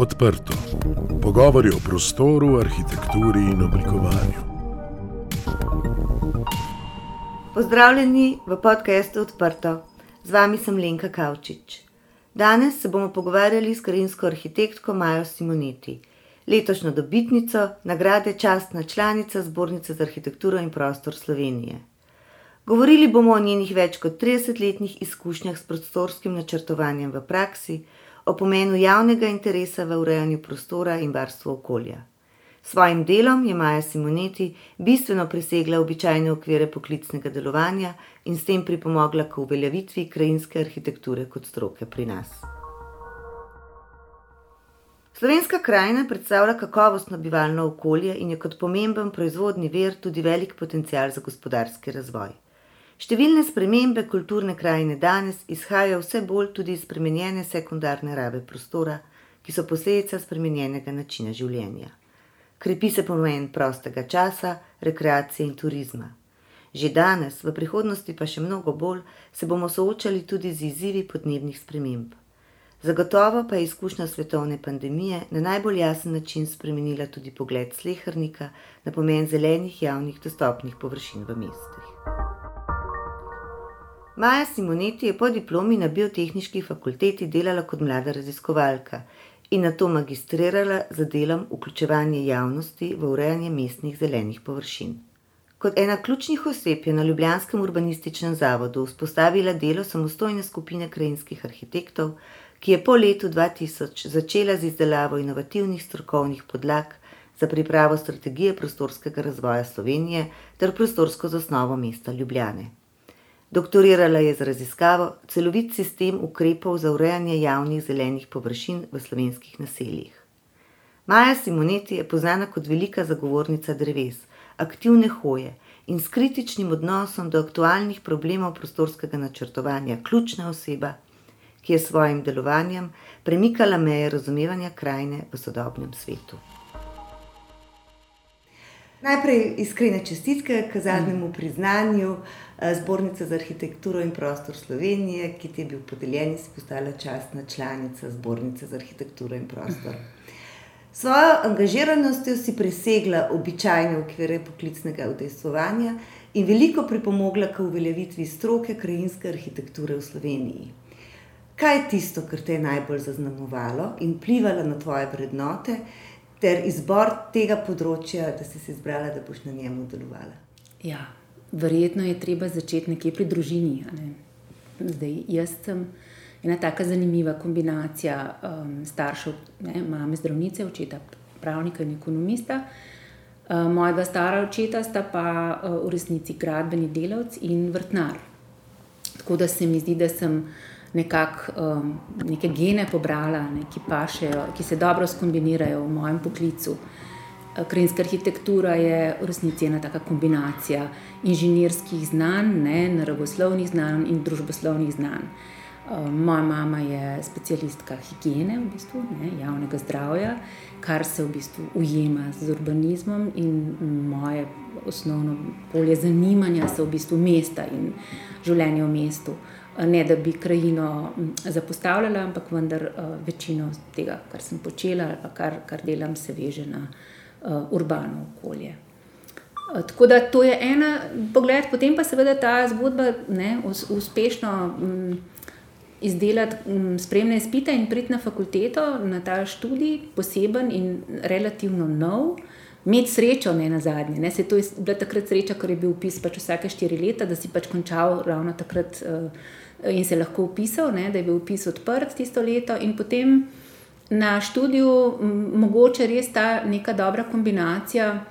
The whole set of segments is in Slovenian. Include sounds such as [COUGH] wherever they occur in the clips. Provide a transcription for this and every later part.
Odprto. Pogovori o prostoru, arhitekturi in oblikovanju. Pozdravljeni v podkastu Odprto. Z vami sem Lenka Kavčič. Danes se bomo pogovarjali s karinsko arhitektko Majo Simoneti, letošnjo dobitnico nagrade častna članica Zbornice za arhitekturo in prostor Slovenije. Govorili bomo o njenih več kot 30-letnih izkušnjah s prostorskim načrtovanjem v praksi, o pomenu javnega interesa v urejanju prostora in varstvu okolja. S svojim delom je Maja Simoneti bistveno presegla običajne okvire poklicnega delovanja in s tem pripomogla k uveljavitvi krajinske arhitekture kot stroke pri nas. Slovenska krajina predstavlja kakovostno bivalno okolje in je kot pomemben proizvodni vir tudi velik potencial za gospodarski razvoj. Številne spremembe kulturne krajine danes izhajajo vse bolj tudi iz spremenjene sekundarne rabe prostora, ki so posledica spremenjenega načina življenja. Krepi se pomen prostega časa, rekreacije in turizma. Že danes, v prihodnosti pa še mnogo bolj, se bomo soočali tudi z izzivi podnebnih sprememb. Zagotovo pa je izkušnja svetovne pandemije na najbolj jasen način spremenila tudi pogled slehrnika na pomen zelenih javnih dostopnih površin v mestih. Maja Simoneti je po diplomi na biotehnički fakulteti delala kot mlada raziskovalka in na to magistrirala za delom vključevanje javnosti v urejanje mestnih zelenih površin. Kot ena ključnih oseb je na Ljubljanskem urbanističnem zavodu vzpostavila delo samostojne skupine krajinskih arhitektov, ki je po letu 2000 začela z izdelavo inovativnih strokovnih podlag za pripravo strategije prostorskega razvoja Slovenije ter prostorsko zasnovo mesta Ljubljane. Doktorirala je z raziskavo celovit sistem ukrepov za urejanje javnih zelenih površin v slovenskih naseljih. Maja Simoneti je poznana kot velika zagovornica dreves, aktivne hoje in s kritičnim odnosom do aktualnih problemov prostorskega načrtovanja ključna oseba, ki je s svojim delovanjem premikala meje razumevanja krajine v sodobnem svetu. Najprej iskrene čestitke k zadnjemu priznanju eh, Zbornice za arhitekturo in prostor Slovenije, ki ti je bil podeljen in si postala častna članica Zbornice za arhitekturo in prostor. Svojo angažiranostjo si presegla običajne okvire poklicnega udejstvovanja in veliko pripomogla k uveljavitvi stroke krajinske arhitekture v Sloveniji. Kaj je tisto, kar te je najbolj zaznamovalo in vplivalo na tvoje vrednote? Ter izbor tega področja, da si se izbrala, da boš na njem delovala? Ja, verjetno je treba začeti nekje pri družini. Ne? Zdaj, jaz sem ena tako zanimiva kombinacija um, staršev, ne? mame zdravnice, očeta pravnika in ekonomista. Uh, mojega stara očeta sta pa uh, v resnici gradbeni delavci in vrtnar. Tako da se mi zdi, da sem nekako um, neke gene pobrala, ne, ki, pašejo, ki se dobro skombinirajo v mojem poklicu. Krajinska arhitektura je v resnici ena taka kombinacija inženirskih znanj, ne, naravoslovnih znanj in družboslovnih znanj. Um, moja mama je specialistka higiene, v bistvu, ne, javnega zdravja, kar se v bistvu ujema z urbanizmom, in moje osnovno polje zanimanja so v bistvu mesta in življenje v mestu. Uh, ne da bi krajino zapostavljala, ampak vendar večino tega, kar sem počela ali kar, kar delam, se veže na urbano okolje. Tako da to je ena pogled, potem pa seveda ta zgodba ne, uspešno izdelati spremne izpite in priti na fakulteto, na ta študij, poseben in relativno nov. Imeti srečo, ne na zadnje. Ne. Se to je bila takrat sreča, ker je bil upis pač vsake štiri leta, da si pač končal ravno takrat uh, in se lahko upisal, ne, da je bil upis odprt tisto leto, in potem na študiju mogoče res ta neka dobra kombinacija.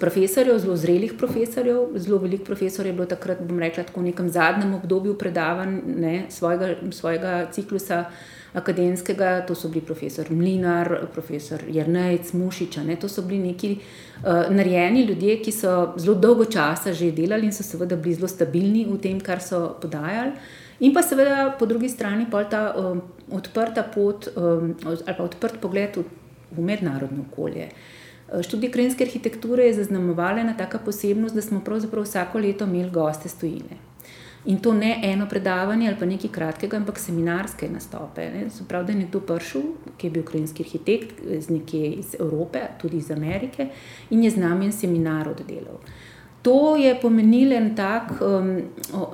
Profesorjev, zelo zrelih profesorjev, zelo veliko profesorjev je bilo takrat, bom rekla, v nekem zadnjem obdobju predavanj ne, svojega, svojega ciklusa akademskega, to so bili profesor Mlinar, profesor Jrnec, Mušiča. Ne, to so bili neki uh, narejeni ljudje, ki so zelo dolgo časa že delali in so seveda bili zelo stabilni v tem, kar so podajali. In pa seveda po drugi strani pa ta um, odprta pot um, ali pa odprt pogled v, v mednarodno okolje. Študij krajinske arhitekture je zaznamovala ena taka posebnost, da smo pravzaprav vsako leto imeli goste stojine. In to ne eno predavanje ali pa nekaj kratkega, ampak seminarske nastope. Ne. Se pravi, da je nekdo prišel, ki je bil ukrajinski arhitekt iz nekje iz Evrope, tudi iz Amerike, in je z nami en seminar oddelal. To je pomenilo en tak, um,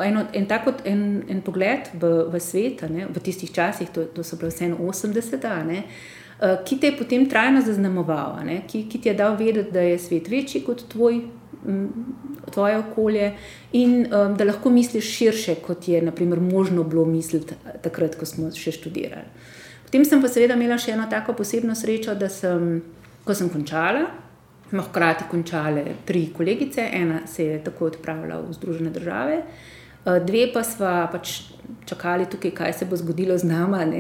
eno, en, tak en, en pogled v, v svet, ne, v tistih časih, to, to so bile vse 80-ta, uh, ki te je potem trajno zaznamoval, ne, ki, ki ti je dal vedeti, da je svet večji kot tvoj tvoje okolje in um, da lahko misliš širše, kot je naprimer, možno bilo misliti takrat, ko smo še študirali. Potem sem pa seveda imela še eno tako posebno srečo, da sem, ko sem končala, smo hkrati končale tri kolegice, ena se je tako odpravila v Združene države. Uh, dve pa smo pač čakali tukaj, kaj se bo zgodilo z nami,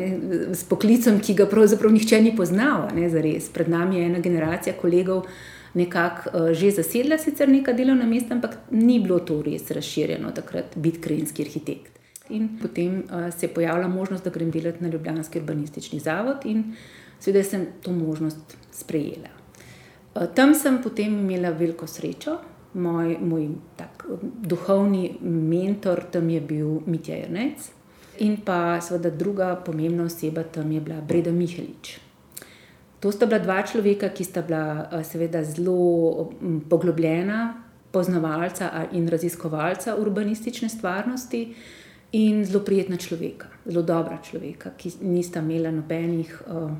s poklicem, ki ga pravzaprav nihče ni poznal. Ne, Pred nami je ena generacija kolegov, nekako uh, že zasedla sicer neka delovna mesta, ampak ni bilo to res razširjeno takrat biti krajinski arhitekt. In potem uh, se je pojavila možnost, da grem delati na Ljubljanski urbanistični zavod, in seveda sem to možnost sprejela. Uh, tam sem potem imela veliko srečo. Moj, moj tak, duhovni mentor tam je bil Mitja Jrnec, in pa seveda druga pomembna oseba tam je bila Breda Mihelič. To sta bila dva človeka, ki sta bila eh, seveda zelo poglobljena, poznavalca in raziskovalca urbanistične stvarnosti in zelo prijetna človeka, zelo dobra človeka, ki nista imela nobenih uh,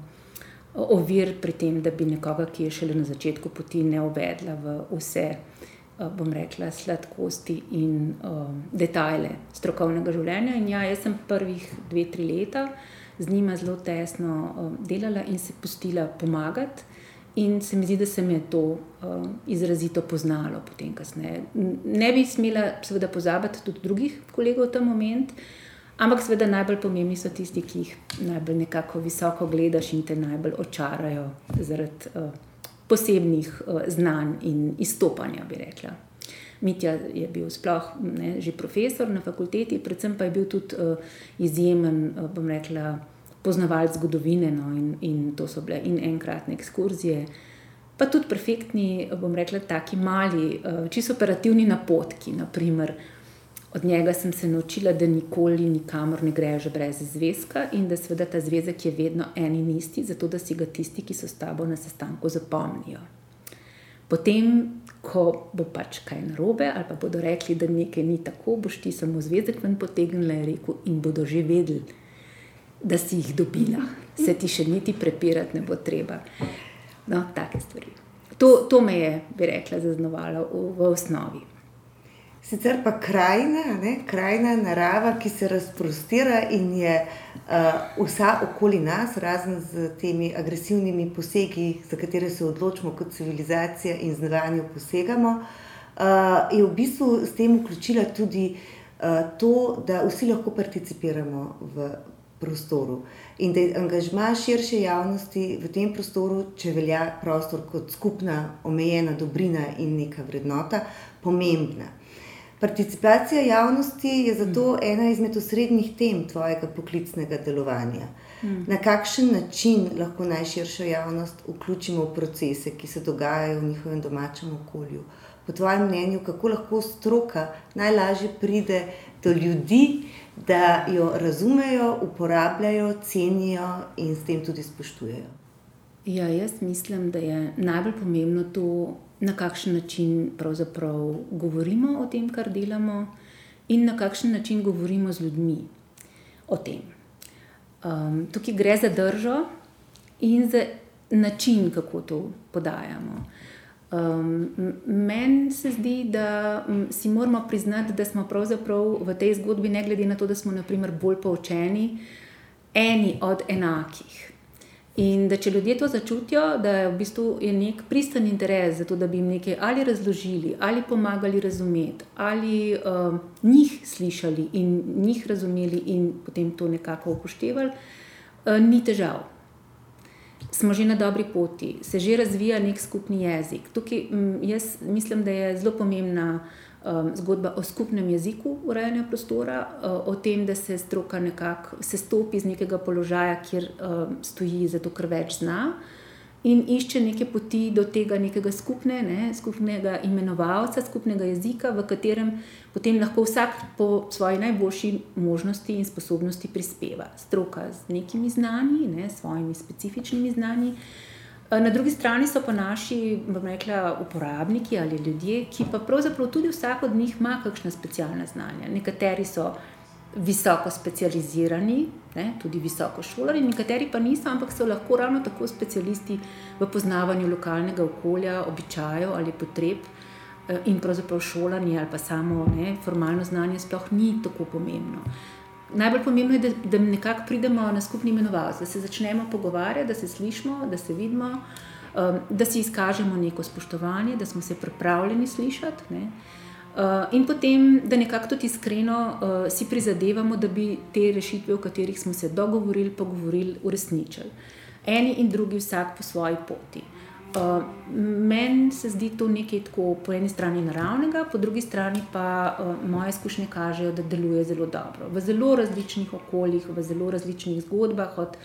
ovir pri tem, da bi nekoga, ki je šele na začetku poti, ne uvedla v vse, bom rekla, sladkosti in uh, detajle strokovnega življenja. In ja, jaz sem prvih dve, tri leta z njima zelo tesno um, delala in se pustila pomagati. In se mi zdi, da se mi je to uh, izrazito poznalo potem, kasneje. Ne bi smela, seveda, pozabiti tudi drugih kolegov v ta moment, ampak seveda najbolj pomembni so tisti, ki jih najbolj nekako visoko gledaš in te najbolj očarajo zaradi uh, posebnih uh, znanj in izstopanja, bi rekla. Mitja je bil sploh ne, že profesor na fakulteti, predvsem pa je bil tudi uh, izjemen, uh, bom rekla, poznavalec zgodovine. No, in, in to so bile in enkratne ekskurzije, pa tudi perfektni, bom rekla, taki mali, uh, čisto operativni napotki. Naprimer, od njega sem se naučila, da nikoli nikamor ne greš brez zvezka in da seveda ta zvezek je vedno en in isti, zato da si ga tisti, ki so s tabo na sestanku, zapomnijo. Potem, ko bo pač kaj narobe, ali pa bodo rekli, da nekaj ni tako, boš ti samo zvezek ven potegnila in rekel, in bodo že vedeli, da si jih dobila, se ti še niti prepirati ne bo treba. No, take stvari. To, to me je, bi rekla, zaznamovalo v, v osnovi. Sicer pa krajina, ne, krajina, narava, ki se razprostira in je uh, vsa okoli nas, razen z temi agresivnimi posegi, za katere se odločimo kot civilizacija in z nadaljnjo posegamo, uh, je v bistvu s tem vključila tudi uh, to, da vsi lahko participiramo v prostoru in da je angažma širše javnosti v tem prostoru, če velja prostor kot skupna, omejena dobrina in neka vrednota, pomembna. Participacija javnosti je zato mm. ena izmed osrednjih tem tvojega poklicnega delovanja. Mm. Na kakšen način lahko najširšo javnost vključimo v procese, ki se dogajajo v njihovem domačem okolju? Po tvojem mnenju, kako lahko stroka najlažje pride do ljudi, da jo razumejo, uporabljajo, cenijo in s tem tudi spoštujejo? Ja, jaz mislim, da je najbolj pomembno to na kakšen način pravzaprav govorimo o tem, kar delamo, in na kakšen način govorimo z ljudmi o tem. Um, tukaj gre za držo in za način, kako to podajamo. Um, Meni se zdi, da si moramo priznati, da smo pravzaprav v tej zgodbi, ne glede na to, da smo naprimer, bolj poučeni, eni od enakih. In da če ljudje to začutijo, da je v bistvu je nek pristen interes za to, da bi jim nekaj ali razložili, ali pomagali razumeti, ali uh, njih slišali in njih razumeli, in potem to nekako upoštevali, uh, ni težav. Smo že na dobri poti, se že razvija nek skupni jezik. Tukaj m, jaz mislim, da je zelo pomembna um, zgodba o skupnem jeziku urejanja prostora, uh, o tem, da se stroka nekako sestopi iz nekega položaja, kjer um, stoji zato, ker več zna. in išče neke poti do tega nekega skupne, ne, skupnega imenovalca, skupnega jezika, v katerem potem lahko vsak po svoji najboljši možnosti in sposobnosti prispeva. Stroka z nekimi znanji, ne, svojimi specifičnimi znanji. Na drugi strani so pa naši, bom rekla, uporabniki ali ljudje, ki pa pravzaprav tudi vsak od njih ima kakšna specialna znanja. Nekateri so visoko specializirani, ne, tudi visoko šolani, nekateri pa niso, ampak so lahko ravno tako specialisti v poznavanju lokalnega okolja, običajev ali potreb. Eh, in pravzaprav šolanje ali pa samo ne, formalno znanje sploh ni tako pomembno. Najbolj pomembno je, da, da nekako pridemo na skupni imenovalec, da se začnemo pogovarjati, da se slišimo, da se vidimo, um, da si izkažemo neko spoštovanje, da smo se pripravljeni slišati. Ne. Uh, in potem, da nekako tudi iskreno uh, si prizadevamo, da bi te rešitve, o katerih smo se dogovorili, pogovorili, uresničili. Eni in drugi, vsak po svoji poti. Uh, Meni se zdi to nekaj tako, po eni strani naravnega, po drugi strani pa uh, moje izkušnje kažejo, da deluje zelo dobro. V zelo različnih okoljih, v zelo različnih zgodbah, od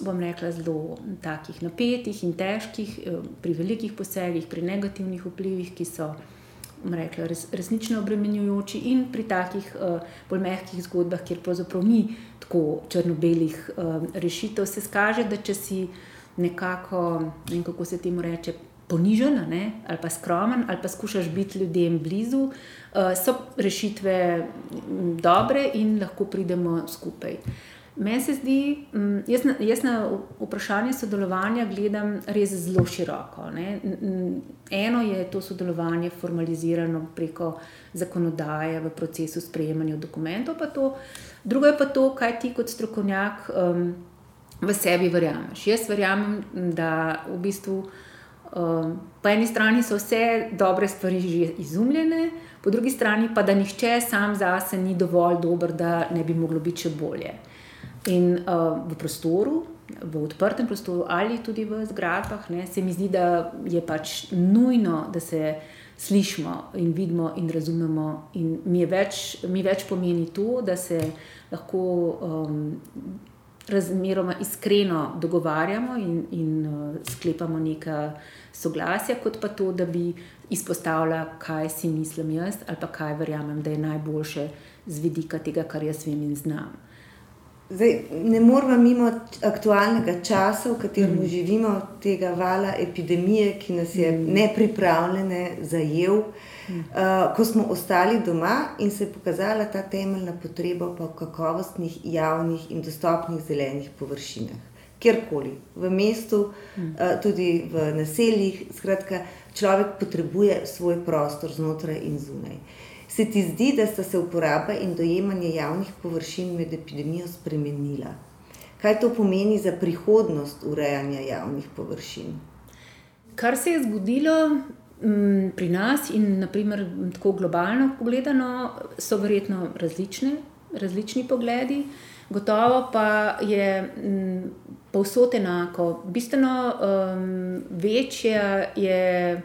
bom rekla, zelo takih napetih in težkih, uh, pri velikih posegih, pri negativnih vplivih, ki so rekla, res, resnično obremenjujoči, in pri takih uh, bolj mehkih zgodbah, kjer pravzaprav ni tako črno-belih uh, rešitev, se skaže, da če si nekako, ne vem, kako se temu reče, ponižen ali pa skromen, ali pa skušaš biti ljudem blizu, uh, so rešitve dobre in lahko pridemo skupaj. Meni se zdi, jaz na, jaz na vprašanje sodelovanja gledam res zelo široko. Ne. Eno je to sodelovanje formalizirano preko zakonodaje v procesu sprejemanja dokumentov, pa to, drugo je pa to, kaj ti kot strokovnjak. Um, v sebi verjameš. Jaz verjamem, da v bistvu um, po eni strani so vse dobre stvari že izumljene, po drugi strani pa da nihče sam zase ni dovolj dober, da ne bi moglo biti še bolje. In uh, v prostoru, v odprtem prostoru ali tudi v zgradbah, ne, se mi zdi, da je pač nujno, da se. Slišimo in vidimo, in razumemo, in mi, več, mi več pomeni to, da se lahko um, razmeroma iskreno dogovarjamo in, in uh, sklepamo neka soglasja, kot pa to, da bi izpostavila, kaj si mislim jaz ali pa kaj verjamem, da je najboljše z vidika tega, kar jaz vem in znam. Zdaj, ne moramo mimo aktualnega časa, v katerem mm. živimo, tega vala epidemije, ki nas je mm. nepripravljene zajel. Mm. Uh, ko smo ostali doma in se je pokazala ta temeljna potreba po kakovostnih, javnih in dostopnih zelenih površinah, kjerkoli, v mestu, uh, tudi v naseljih, skratka, človek potrebuje svoj prostor znotraj in zunaj. Se ti zdi, da sta se uporaba in dojemanje javnih površin med epidemijo spremenila? Kaj to pomeni za prihodnost urejanja javnih površin? Kar se je zgodilo pri nas in naprimer, tako globalno pogledano, so verjetno različne, različni pogledi. Gotovo pa je m, mm, povsod enako. Bistveno um, večja je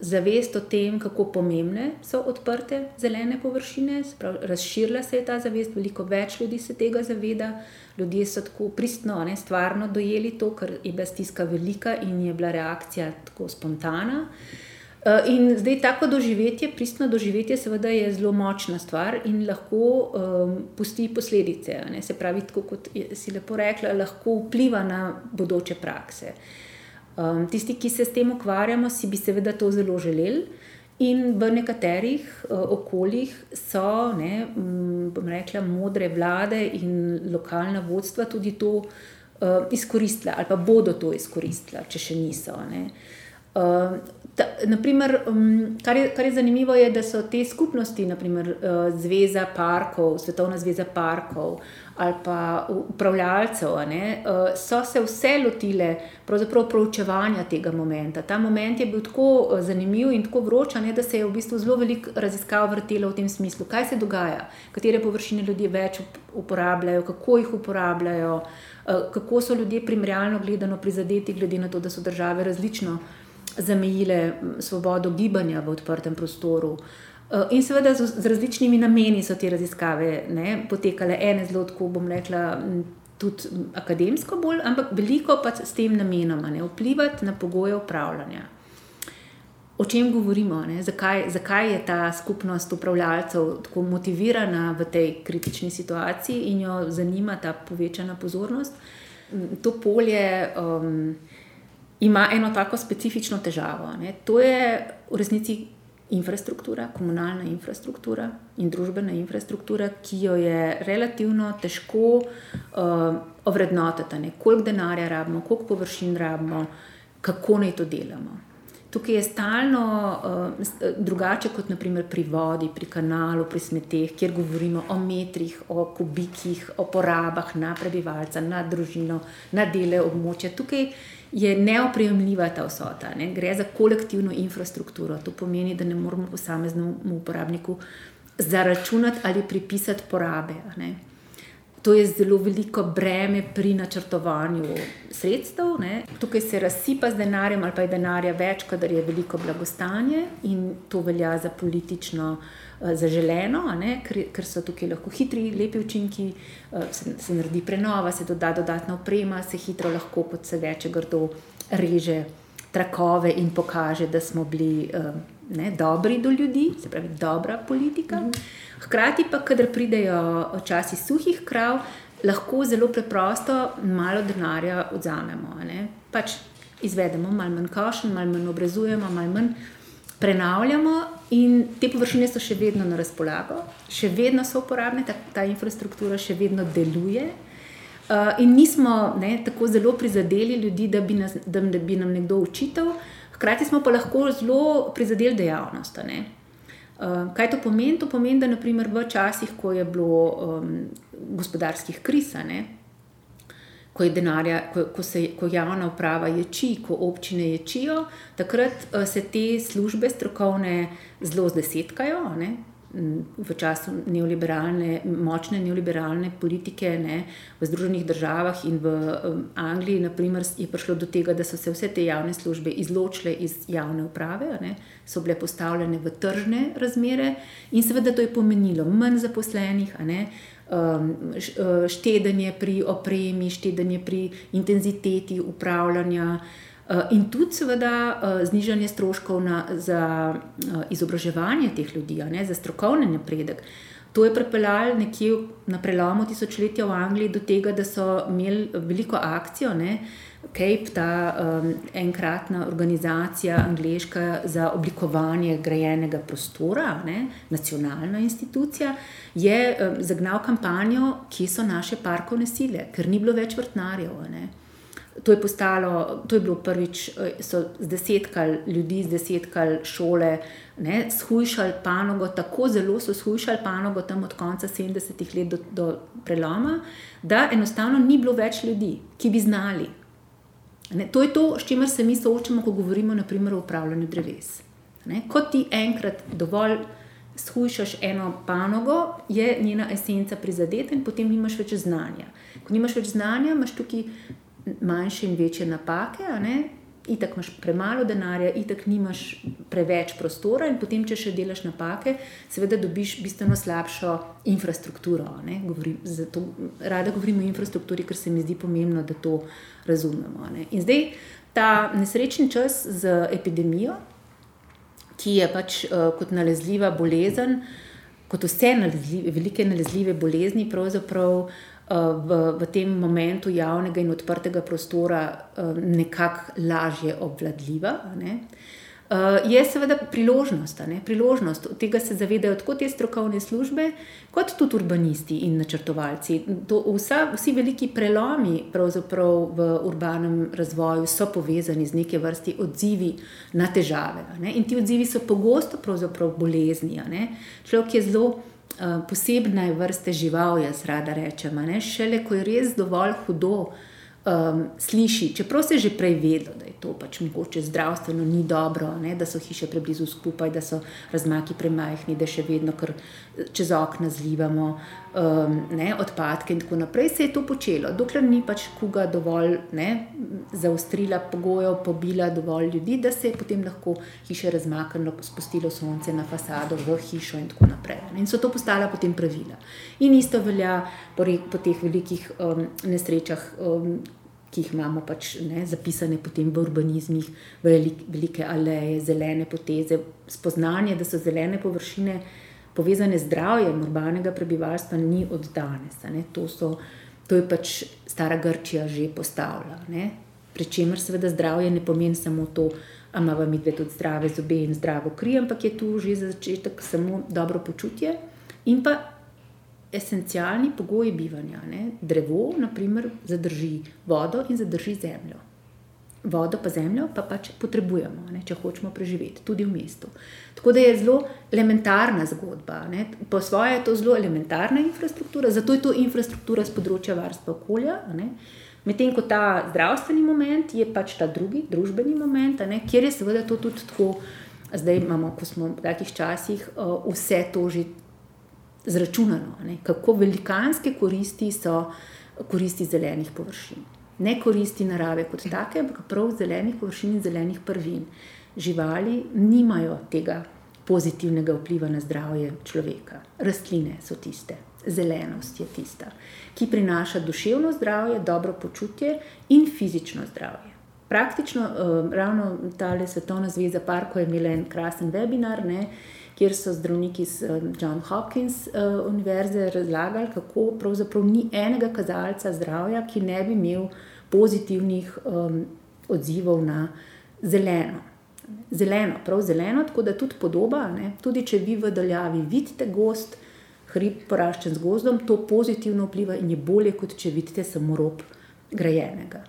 zavest o tem, kako pomembne so odprte zelene površine, pravi, razširila se je ta zavest, veliko več ljudi se tega zaveda. Ljudje so tako pristno, ne, stvarno dojeli to, ker je bila stiska velika in je bila reakcija tako spontana. Eh, in zdaj tako doživetje, pristno doživetje, seveda je zelo močna stvar in lahko um, pusti posledice. Ne, se pravi, tako kot si lepo rekla, lahko vpliva na bodoče prakse. Uh, Um, tisti, ki se s tem ukvarjamo, si bi seveda to zelo želeli. In v nekaterih uh, okoljih so, ne, bom rekla, modre vlade in lokalna vodstva tudi to uh, izkoristila, ali pa bodo to izkoristila, če še niso. Uh, ta, naprimer, um, kar, je, kar je zanimivo, je, da so te skupnosti, naprimer uh, Zveza parkov, Svetovna zveza parkov, ali pa upravljalcev, ne, eh, so se vse lotile proučevanja tega momenta. Ta moment je bil tako eh, zanimiv in tako vroč, da se je v bistvu zelo veliko raziskav vrtelo v tem smislu, kaj se dogaja, katere površine ljudje več uporabljajo, kako jih uporabljajo, eh, kako so ljudje primerjalno gledano prizadeti, glede na to, da so države različno zamejile svobodo gibanja v odprtem prostoru. Eh, in seveda z, z različnimi nameni so te raziskave ne, potekale. Ene zelo, tako bom rekla, tudi akademsko bolj, ampak veliko pa s tem namenom, ne vplivati na pogoje upravljanja. O čem govorimo, zakaj, zakaj je ta skupnost upravljalcev tako motivirana v tej kritični situaciji in jo zanima ta povečana pozornost? To polje um, ima eno tako specifično težavo. Ne? To je v resnici infrastruktura, komunalna infrastruktura in družbena infrastruktura, ki jo je relativno težko uh, ovrednotiti, koliko denarja rabimo, koliko površin rabimo, kako naj to delamo. Tukaj je stalno uh, drugače kot naprimer pri vodi, pri kanalu, pri smeteh, kjer govorimo o metrih, o kubikih, o porabah na prebivalca, na družino, na dele območja. Tukaj je neopremljiva ta vsota. Ne? Gre za kolektivno infrastrukturo. To pomeni, da ne moramo posameznemu uporabniku zaračunati ali pripisati porabe. To je zelo veliko breme pri načrtovanju sredstev. Ne. Tukaj se razsipa z denarjem, ali pa je denarja več, kadar je veliko blagostanje in to velja za politično uh, zaželeno, ker, ker so tukaj lahko hitri, lepi učinki, uh, se, se naredi prenova, se doda dodatna oprema, se hitro lahko, kot se reče, grdo reže trakove in pokaže, da smo bili uh, ne, dobri do ljudi, se pravi, dobra politika. -hmm. Hkrati pa, kadar pridejo časi suhih krav, lahko zelo preprosto malo denarja odzamemo. Pač izvedemo malo manj košen, malo manj obrazujemo, malo manj prenavljamo, in te površine so še vedno na razpolago, še vedno so uporabne, ta, ta infrastruktura še vedno deluje. Uh, in nismo ne, tako zelo prizadeli ljudi, da bi, nas, da, da bi nam nekdo učitelj, hkrati smo pa lahko zelo prizadeli dejavnost. Ne. Uh, kaj to pomeni? To pomeni, da naprimer v časih, ko je bilo um, gospodarskih kriz, ko, denarja, ko, ko, se, ko javna uprava ječi, ko občine ječijo, takrat uh, se te službe strokovne zelo zdesetkajo. Ne? v času neoliberalne, močne neoliberalne politike ne, v Združenih državah in v um, Angliji, naprimer, je prišlo do tega, da so se vse te javne službe izločile iz javne uprave, ne, so bile postavljene v tržne razmere in seveda to je pomenilo manj zaposlenih. Ne, uh, Štedenje pri opremi, štedenje pri intenziteti upravljanja, Eh, in tudi, seveda, eh, znižanje stroškov na, za izobraževanje teh ljudi, ne, za strokovni napredek. To je pripeljalo nekje na prelomu tisočletja v Angliji do tega, da so imeli veliko akcijo, ne, Cape, ta um, enkratna organizacija, angliška za oblikovanje grajenega prostora, ne, nacionalna institucija, je um, zagnal kampanjo, kje so naše parkovne sile, ker ni bilo več vrtnarjev. Ne. To je, postalo, to je bilo prvič, eh, so zdesetkali ljudi, zdesetkali šole, ne, shujšali panogo, tako zelo so shujšali panogo tam od konca 70-ih let do, do preloma, da enostavno ni bilo več ljudi, ki bi znali. Ne, to je to, s čimer se mi soočamo, ko govorimo naprimer, o upravljanju dreves. Ne, ko ti enkrat dovolj shujšaš eno panogo, je njena esenca prizadeta in potem nimaš več znanja. Ko nimaš več znanja, imaš tukaj manjše in večje napake, itak imaš premalo denarja, itak nimaš preveč prostora, in potem, če še delaš napake, seveda dobiš bistveno slabšo infrastrukturo. Govorim, zato, rada govorim o infrastrukturi, ker se mi zdi pomembno, da to razumemo. Ne? In zdaj ta nesrečni čas z epidemijo, ki je pač uh, kot nalezljiva bolezen. Kot vse nalezljive, velike nalezljive bolezni, pravzaprav uh, v, v tem momentu javnega in odprtega prostora eh, nekako lažje obvladljiva. Ne? Uh, je seveda priložnost, ne? priložnost. Tega se zavedajo tako te strokovne službe, kot tudi urbanisti in načrtovalci. To, vsa, vsi veliki prelomi v urbanem razvoju so povezani z neke vrsti odzivi na težave. Ne? In ti odzivi so pogosto bolezni. Človek je zelo Eh, posebne vrste žival, jaz rada rečem. Šele ko je res dovolj hudo, um, sliši, čeprav se je že prej vedelo, da je to pač mogoče zdravstveno ni dobro, ne, da so hiše preblizu skupaj, da so razmaki premajhni, da še vedno čez okna zlivamo um, ne, odpadke in tako naprej. Se je to počelo, dokler ni pač kuga dovolj ne, zaustrila pogojev, pobila dovolj ljudi, da se je potem lahko hiše razmaknilo, spustilo sonce na fasado v hišo in tako naprej. In so to postala potem pravila. In isto velja po, po teh velikih um, nesrečah. Um, ki jih imamo pač, ne, zapisane potem v urbanizmih, velik, velike aleje, zelene poteze, spoznanje, da so zelene površine povezane z zdravjem urbanega prebivalstva, ni od danes. To, so, to je pač stara Grčija že postavila. Pričemer, seveda, zdravje ne pomeni samo to, da imamo mi dve tudi zdrave zobe in zdravo kri, ampak je tu že za začetek samo dobro počutje in pa esencialni pogoji bivanja. Ne? Drevo, naprimer, zadrži vodo in zadrži zemljo. Vodo pa zemljo pa pač potrebujemo, ne? če hočemo preživeti, tudi v mestu. Tako da je zelo elementarna zgodba. Ne? Po svoje je to zelo elementarna infrastruktura, zato je to infrastruktura z področja varstva okolja. Medtem ko ta zdravstveni moment je pač ta drugi, družbeni moment, ne? kjer je seveda to tudi tako. Zdaj imamo, ko smo v takih časih, vse to že zračunano, ne, kako velikanske koristi so koristi zelenih površin. Ne koristi narave kot take, ampak prav zelenih površin in zelenih prvin. Živali nimajo tega pozitivnega vpliva na zdravje človeka. Rastline so tiste, zelenost je tista, ki prinaša duševno zdravje, dobro počutje in fizično zdravje. Praktično, uh, ravno ta Svetovna zveza Parko je imela en krasen webinar. Ne, kjer so zdravniki iz eh, John Hopkins uh, univerze razlagali, kako pravzaprav ni enega kazalca zdravja, ki ne bi imel pozitivnih um, odzivov na zeleno. Zeleno, prav zeleno, tako da tudi podoba. Ne? Tudi če vi v daljavi vidite gost, hrib poraščen z gozdom, to pozitivno vpliva in je bolje, kot če vidite samo rob grajenega.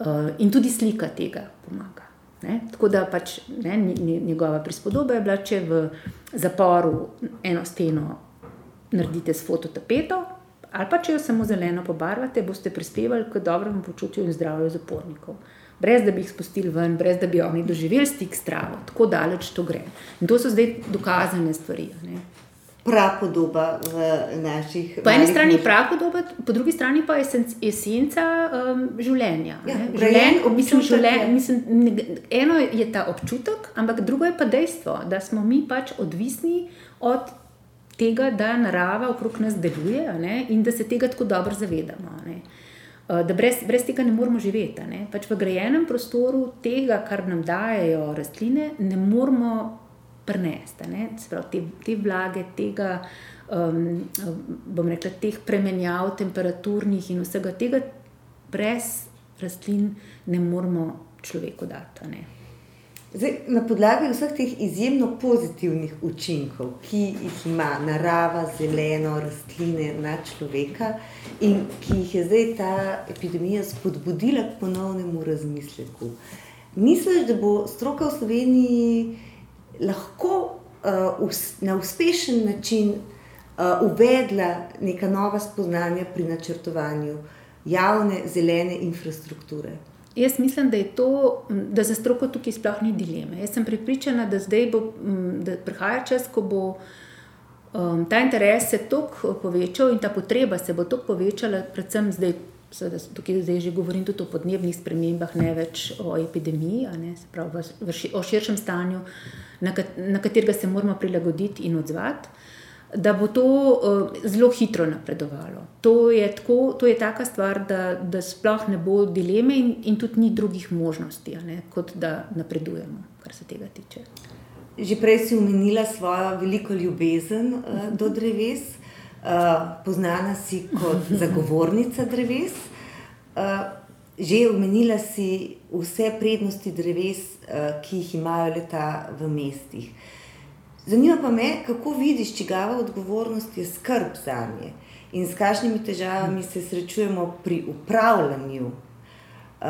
Uh, in tudi slika tega pomaga. Ne? Tako da pač ne, njegova prispodoba je bila, če v zaporu eno steno naredite s fototapeto, ali pa če jo samo zeleno pobarvate, boste prispevali k dobremu počutju in zdravju zapornikov. Brez da bi jih spustili ven, brez da bi oni doživeli stik s travo, tako daleč to gre. In to so zdaj dokazane stvari. Ne? Prapodoba v naših. Po eni strani je prapodoba, po drugi strani pa je esenca um, življenja. Ja, Življen, mislim, življen, mislim, eno je ta občutek, ampak drugo je pa dejstvo, da smo mi pač odvisni od tega, da narava okrog nas deluje ne, in da se tega tako dobro zavedamo. Ne. Uh, da brez, brez tega ne moramo živeti. Ne. Pač v grejenem prostoru tega, kar nam dajo rastline, ne moramo prenesti. Te, te vlage, tega, um, bom rekla, teh premenjav, temperaturnih in vsega tega, brez rastlin ne moremo človeku dati. Zdaj, na podlagi vseh teh izjemno pozitivnih učinkov, ki jih ima narava, zeleno, rastline na človeka, in ki jih je zdaj ta epidemija spodbudila k ponovnemu razmisleku, misliš, da bo stroka v Sloveniji lahko uh, na uspešen način uh, uvedla neka nova spoznanja pri načrtovanju javne zelene infrastrukture. Jaz mislim, da to, da za stroko tukaj sploh ni dileme. Jaz sem pripričana, da zdaj bo, da prihaja čas, ko bo um, ta interes se tako povečal in ta potreba se bo tako povečala, predvsem zdaj, Seveda, tukaj zdaj že govorim tudi o podnebnih spremembah, ne več o epidemiji, ne, pravi, v, v, o širšem stanju, na, kat, na katerega se moramo prilagoditi in odzvati, da bo to uh, zelo hitro napredovalo. To je, tako, to je taka stvar, da, da sploh ne bo dileme in, in tudi ni drugih možnosti, ne, kot da napredujemo, kar se tega tiče. Že prej si omenila svojo veliko ljubezen uh, do dreves. Eh, poznana si kot [LAUGHS] zagovornica dreves. Uh, že omenila si vse prednosti dreves, uh, ki jih imajo leta v mestih. Zanima pa me, kako vidiš, čigava odgovornost je skrb za nje in s kakšnimi težavami se srečujemo pri upravljanju. Uh,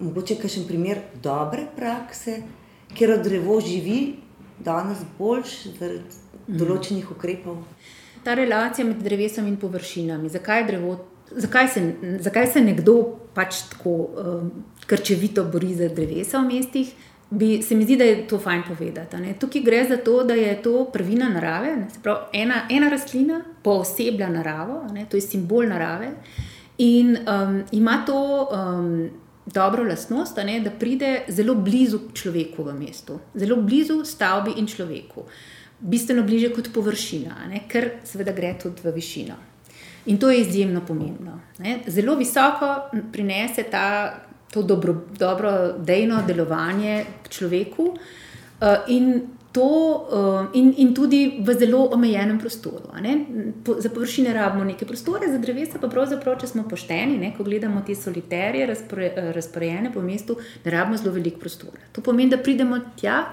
mogoče kakšen primer dobre prakse, od drevo živi danes boljš zaradi mhm. določenih ukrepov. Ta relacija med drevesom in površinami, zakaj je drevo zakaj, se, zakaj se nekdo pač tako um, krčevito bori za drevesa v mestih. Bi, se mi zdi, da je to fajn povedati. Ne? Tukaj gre za to, da je to prvina narave, pravi, ena, ena rastlina pooseblja naravo, ne? to je simbol narave in um, ima to um, dobro lastnost, ne? da pride zelo blizu človeku v mestu, zelo blizu stavbi in človeku, bistveno bliže kot površina, ne? ker seveda gre tudi v višino. In to je izjemno pomembno. Ne? Zelo visoko prinese ta, to dobro, dobro dejno delovanje človeku uh, in, to, uh, in, in tudi v zelo omejenem prostoru. Po, za površine rabimo nekaj prostora, za drevesa pa pravzaprav, če smo pošteni, ne? ko gledamo te soliterje razpore, razporejene po mestu, ne rabimo zelo veliko prostora. To pomeni, da pridemo tja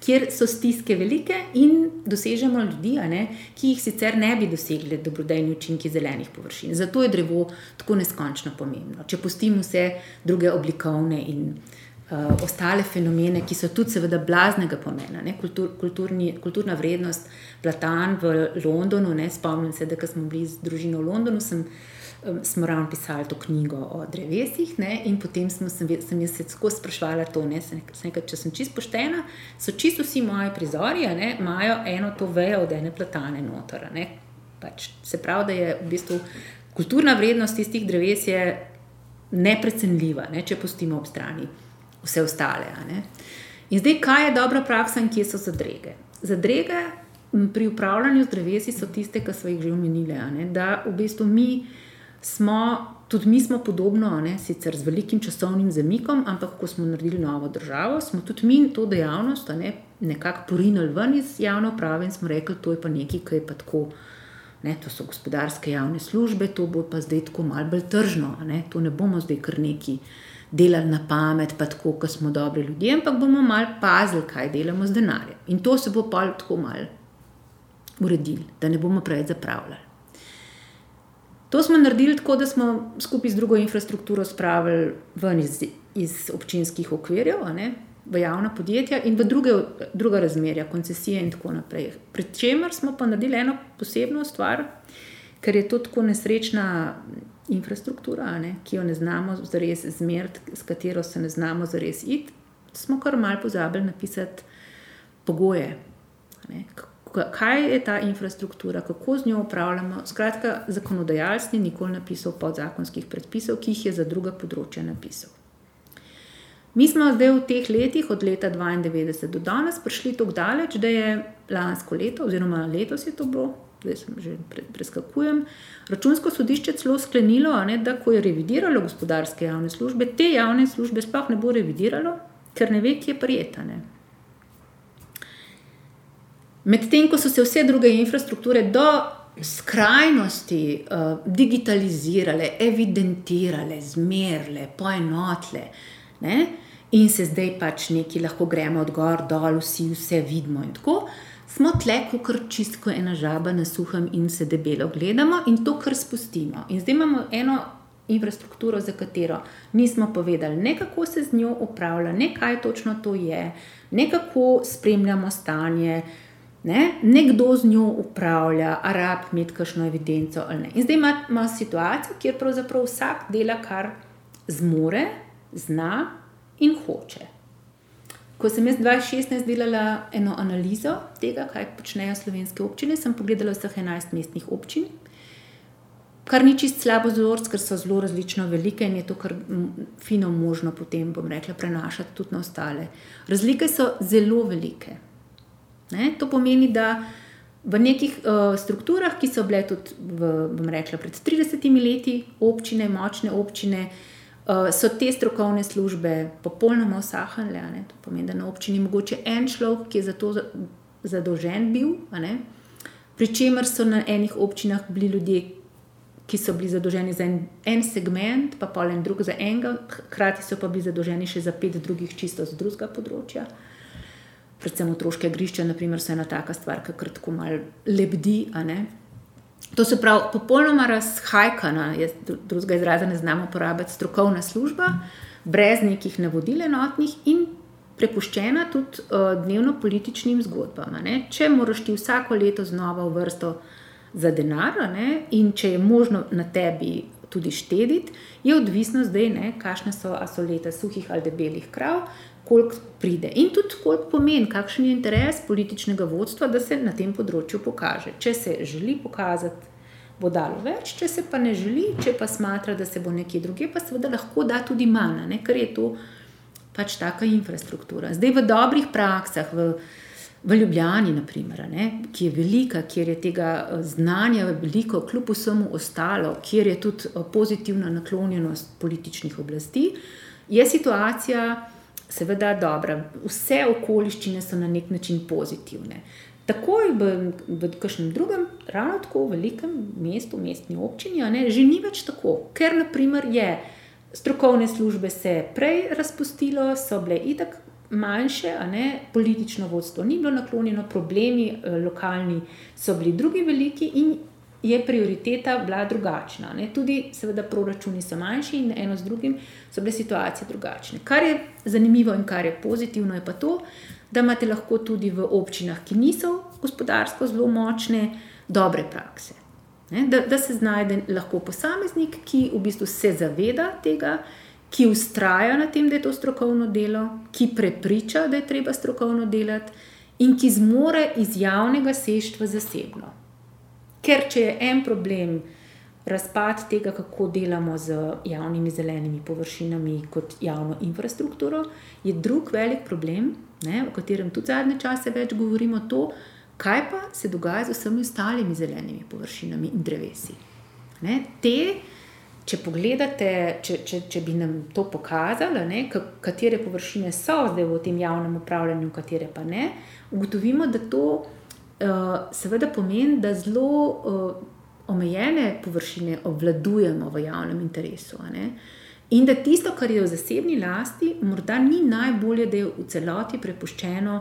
kjer so stiske velike in dosežemo ljudi, ne, ki jih sicer ne bi dosegli dobrodejni učinki zelenih površin. Zato je drevo tako neskončno pomembno. Če pustimo vse druge oblikovne in uh, ostale fenomene, ki so tudi, seveda, blaznega pomena, ne, kultur, kulturni, kulturna vrednost, platan v Londonu. Ne, spomnim se, da smo bili z družino v Londonu. Sem, smo ravno pisali to knjigo o drevesih, ne, in potem smo, sem, sem jaz se tako sprašvala to, ne, sem, sem, če sem čisto poštena, so čisto vsi moji prizori, ne, imajo eno to vejo od ene platane noter. Ne, pač, se pravi, da je v bistvu kulturna vrednost tistih dreves neprecenljiva, ne, če pustimo ob strani vse ostale. In zdaj, kaj je dobra praksa in kje so zadrege? Zadrege pri upravljanju z drevesi so tiste, ki smo jih že omenili, da v bistvu mi smo, tudi mi smo podobno, ne, sicer z velikim časovnim zamikom, ampak ko smo naredili novo državo, smo tudi mi to dejavnost ne, nekako porinili ven iz javne uprave in smo rekli, to je pa nekaj, ki je pa tako. Ne, to so gospodarske javne službe, to bo pa zdaj tako malce bolj tržno. Ne, to ne bomo zdaj kar neki delali na pamet, pa tako, kot smo dobri ljudje, ampak bomo malo pazili, kaj delamo z denarjem. In to se bo pa tako malo uredili, da ne bomo preveč zapravljali. To smo naredili tako, da smo skupaj z drugo infrastrukturo spravili ven iz, iz občinskih okvirjev, ne, v javna podjetja in v druge, druga razmerja, koncesije in tako naprej. Pri čemer smo pa naredili eno posebno stvar, ker je to tako nesrečna infrastruktura, ne, ki jo ne znamo zares zmeriti, s katero se ne znamo zares iti, smo kar mal pozabili napisati pogoje. Ne, kaj je ta infrastruktura, kako z njo upravljamo. Skratka, zakonodajalec ni nikoli napisal podzakonskih predpisov, ki jih je za druga področja napisal. Mi smo zdaj v teh letih, od leta 1992 do danes, prišli tako daleč, da je lansko leto, oziroma letos je to bilo, zdaj sem že preskakujem. Računsko sodišče celo sklenilo, ne, da ko je revidiralo gospodarske javne službe, te javne službe sploh ne bo revidiralo, ker ne ve, kje je prijetane. Medtem ko so se vse druge infrastrukture do skrajnosti uh, digitalizirale, evidentirale, zmerile, poenotile, ne? in se zdaj pač neki lahko gremo od gor dol, vsi vse vidimo. In tako smo tle, kot čistko ena žaba na suhem in se debelo gledamo in to, kar spustimo. In zdaj imamo eno. Infrastrukturo, za katero nismo povedali, ne kako se z njo upravlja, ne kaj točno to je, ne kako spremljamo stanje, uh, Ne? Nekdo z njo upravlja, a rab imeti kakšno evidenco ali ne. In zdaj imamo situacijo, kjer pravzaprav vsak dela, kar zmore, zna in hoče. Ko sem jaz 2016 delala eno analizo tega, kaj počnejo slovenske občine, sem pogledala vseh 11 mestnih občin, kar ni čist slabo zelo, ker so zelo različno velike in je to kar fino možno potem, bom rekla, prenašati tudi na ostale. Razlike so zelo velike. Ne? To pomeni, da v nekih uh, strukturah, ki so bile tudi v, rekla, pred 30 leti, občine, močne občine, uh, so te strokovne službe popolnoma osahnile. To pomeni, da na občini je mogoče en človek, ki je za to zadolžen bil. Pričemer so na enih občinah bili ljudje, ki so bili zadolženi za en, en segment, pa pa en drug za enega, hkrati so pa bili zadolženi še za pet drugih, čisto z drugega področja predvsem otroške igrišča, naprimer, so ena taka stvar, ki kar tako malo lebdi. To se pravi, popolnoma razhajkana, jaz drugega izraza ne znamo uporabiti, strokovna služba, brez nekih navodil enotnih in prepuščena tudi uh, dnevno političnim zgodbam. Ne? Če moraš ti vsako leto znova v vrsto za denar, ne? in če je možno na tebi tudi štediti, je odvisno zdaj, ne, kakšne so, so leta suhih ali debelih krav, koliko pride in tudi koliko pomeni, kakšen je interes političnega vodstva, da se na tem področju pokaže. Če se želi pokazati, bo dalo več, če se pa ne želi, če pa smatra, da se bo nekje druge, pa seveda lahko da tudi manj, ne, ker je to pač taka infrastruktura. Zdaj v dobrih praksah, v V Ljubljani, naprimer, ne, ki je velika, kjer je tega eh, znanja veliko, kljub vsemu ostalo, kjer je tudi eh, pozitivna naklonjenost političnih oblasti, je situacija seveda dobra. Vse okoliščine so na nek način pozitivne. Takoj v, v kakšnem drugem, ravno tako velikem mestu, mestni občini, ne, že ni več tako, ker naprimer je. Strokovne službe se je prej razpustilo, so bile itak manjše, ne politično vodstvo ni bilo naklonjeno, problemi eh, lokalni so bili drugi veliki in je prioriteta bila drugačna. Ne. Tudi, seveda, proračuni so manjši in eno z drugim so bile situacije drugačne. Kar je zanimivo in kar je pozitivno, je pa to, da imate lahko tudi v občinah, ki niso gospodarsko zelo močne, dobre prakse. Ne, da, da se znajde lahko posameznik, ki v bistvu se zaveda tega, ki ustraja na tem, da je to strokovno delo, ki prepriča, da je treba strokovno delati in ki zmore iz javnega seštva zasebno. Ker če je en problem razpad tega, kako delamo z javnimi zelenimi površinami kot javno infrastrukturo, je drug velik problem, ne, o katerem tudi zadnje čase več govorimo, to, kaj pa se dogaja z vsemi ostalimi zelenimi površinami in drevesi. Ne, te če pogledate, če, če, če bi nam to pokazali, ne, katere površine so zdaj v tem javnem upravljanju, katere pa ne, ugotovimo, da to seveda pomeni, da zelo uh, omejene površine obvladujemo v javnem interesu. In da tisto, kar je v zasebni lasti, morda ni najbolje, da je v celoti prepuščeno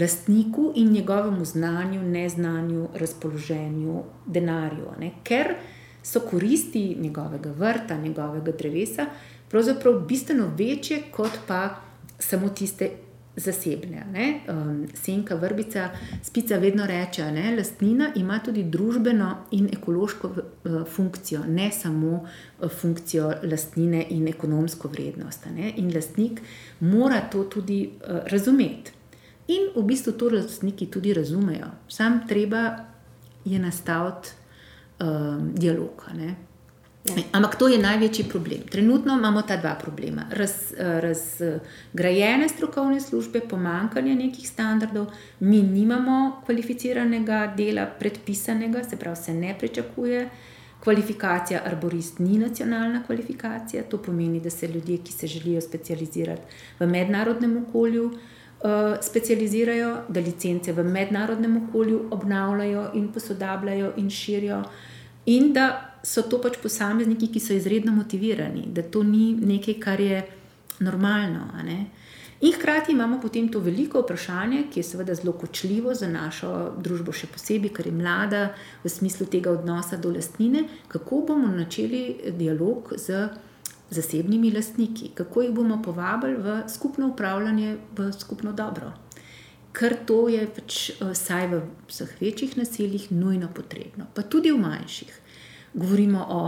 lastniku in njegovemu znanju, neznanju, razpoloženju, denarju. Ne? Ker so koristi njegovega vrta, njegovega drevesa, pravzaprav bistveno večje kot pa samo tiste zasebne. Um, senka vrbica, spica vedno reče, da lastnina ima tudi družbeno in ekološko uh, funkcijo, ne samo uh, funkcijo lastnine in ekonomsko vrednost. Ne? In lastnik mora to tudi uh, razumeti. In v bistvu to lastniki tudi razumejo, sam treba je nastaviti um, dialog. Ja. Ampak to je največji problem. Trenutno imamo ta dva problema. Raz, razgrajene strokovne službe, pomankanje nekih standardov, mi nimamo kvalificiranega dela, predpisanega, se pravi, se ne pričakuje. Kvalifikacija arborist ni nacionalna kvalifikacija, to pomeni, da se ljudje, ki se želijo specializirati v mednarodnem okolju, uh, specializirajo, da licence v mednarodnem okolju obnavljajo in posodabljajo in širijo. In da so to pač posamezniki, ki so izredno motivirani, da to ni nekaj, kar je normalno. In hkrati imamo potem to veliko vprašanje, ki je seveda zelo kočljivo za našo družbo, še posebej, ker je mlada v smislu tega odnosa do lastnine, kako bomo začeli dialog z zasebnimi lastniki, kako jih bomo povabili v skupno upravljanje, v skupno dobro. Ker to je pač, eh, vsaj v vseh večjih naseljih, nujno potrebno, pa tudi v manjših. Govorimo o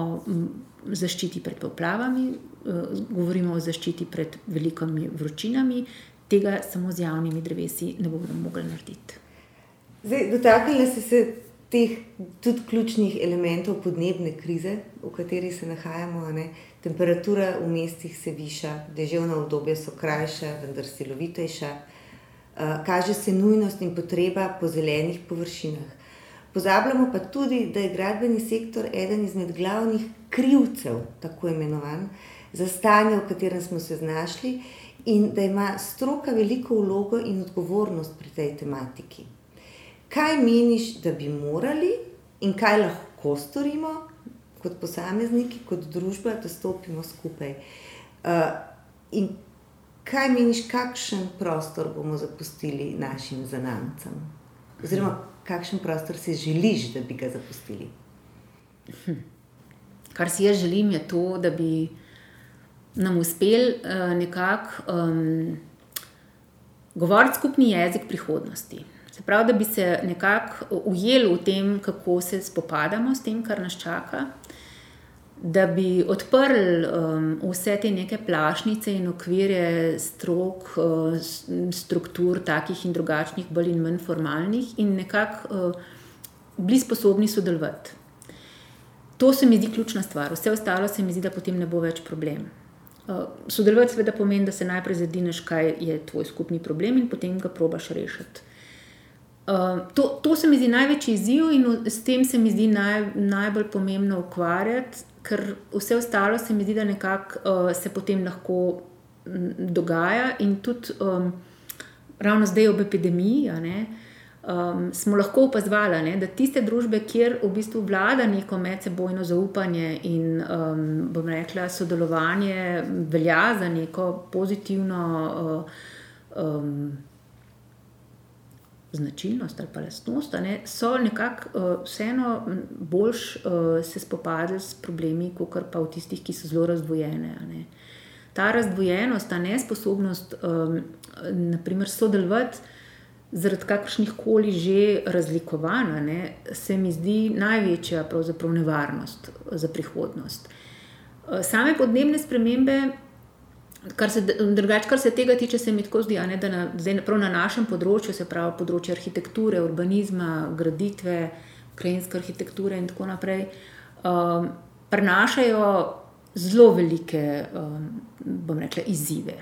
zaščiti pred poplavami, eh, govorimo o zaščiti pred velikimi vročinami, tega samo z javnimi drevesi ne bomo mogli narediti. Dotaknili ste se teh tudi ključnih elementov podnebne krize, v kateri se nahajamo. Ne? Temperatura v mestih se viša, deževna obdobja so krajša, vendar silovitejša. Eh, kaže se nujnost in potreba po zelenih površinah. Pozabljamo pa tudi, da je gradbeni sektor eden izmed glavnih krivcev, tako imenovan, za stanje, v katerem smo se znašli, in da ima stroka veliko vlogo in odgovornost pri tej tematiki. Kaj meniš, da bi morali in kaj lahko storimo kot posamezniki, kot družba, da stopimo skupaj? Uh, in kaj meniš, kakšen prostor bomo zapustili našim zanamcem? Oziroma, kakšen prostor si želiš, da bi ga zapustili? Hm. Kar si jaz želim, je to, da bi nam uspel uh, nekako um, govoriti skupni jezik prihodnosti. Se pravi, da bi se nekako ujeli v tem, kako se spopadamo s tem, kar nas čaka da bi odprli um, vse te neke plašnice in okvirje strok, uh, struktur, takih in drugačnih, bolj in manj formalnih, in nekako uh, bili sposobni sodelovati. To se mi zdi ključna stvar, vse ostalo se mi zdi, da potem ne bo več problem. Uh, sodelovati seveda pomeni, da se najprej zadineš, kaj je tvoj skupni problem, in potem ga probaš rešiti. Uh, to, to se mi zdi največji izziv, in s tem se mi zdi naj, najbolj pomembno ukvarjati, ker vse ostalo se mi zdi, da nekako uh, se potem lahko m, dogaja. In tudi um, ravno zdaj ob epidemiji ne, um, smo lahko opazovali, da tiste družbe, kjer v bistvu vlada neko medsebojno zaupanje in um, bom rekla sodelovanje, velja za neko pozitivno. Uh, um, Značilnost ali pa lastnost, ne, so nekako uh, vseeno bolj uh, se spopadli s problemi, kot pa v tistih, ki so zelo razdvojene. Ne. Ta razdvojenost, ta nesposobnost, um, naprimer, sodelovati zaradi kakršnih koli že razlikovanj, ne, se mi zdi največja nevarnost za prihodnost. Uh, same podnebne spremembe Kar se, drugač, kar se tega tiče, se mi tako zdi, ne, da na, zdaj, na našem področju, se pravi področje arhitekture, urbanizma, graditve, krajinske arhitekture in tako naprej, um, prenašajo zelo velike um, rekla, izzive.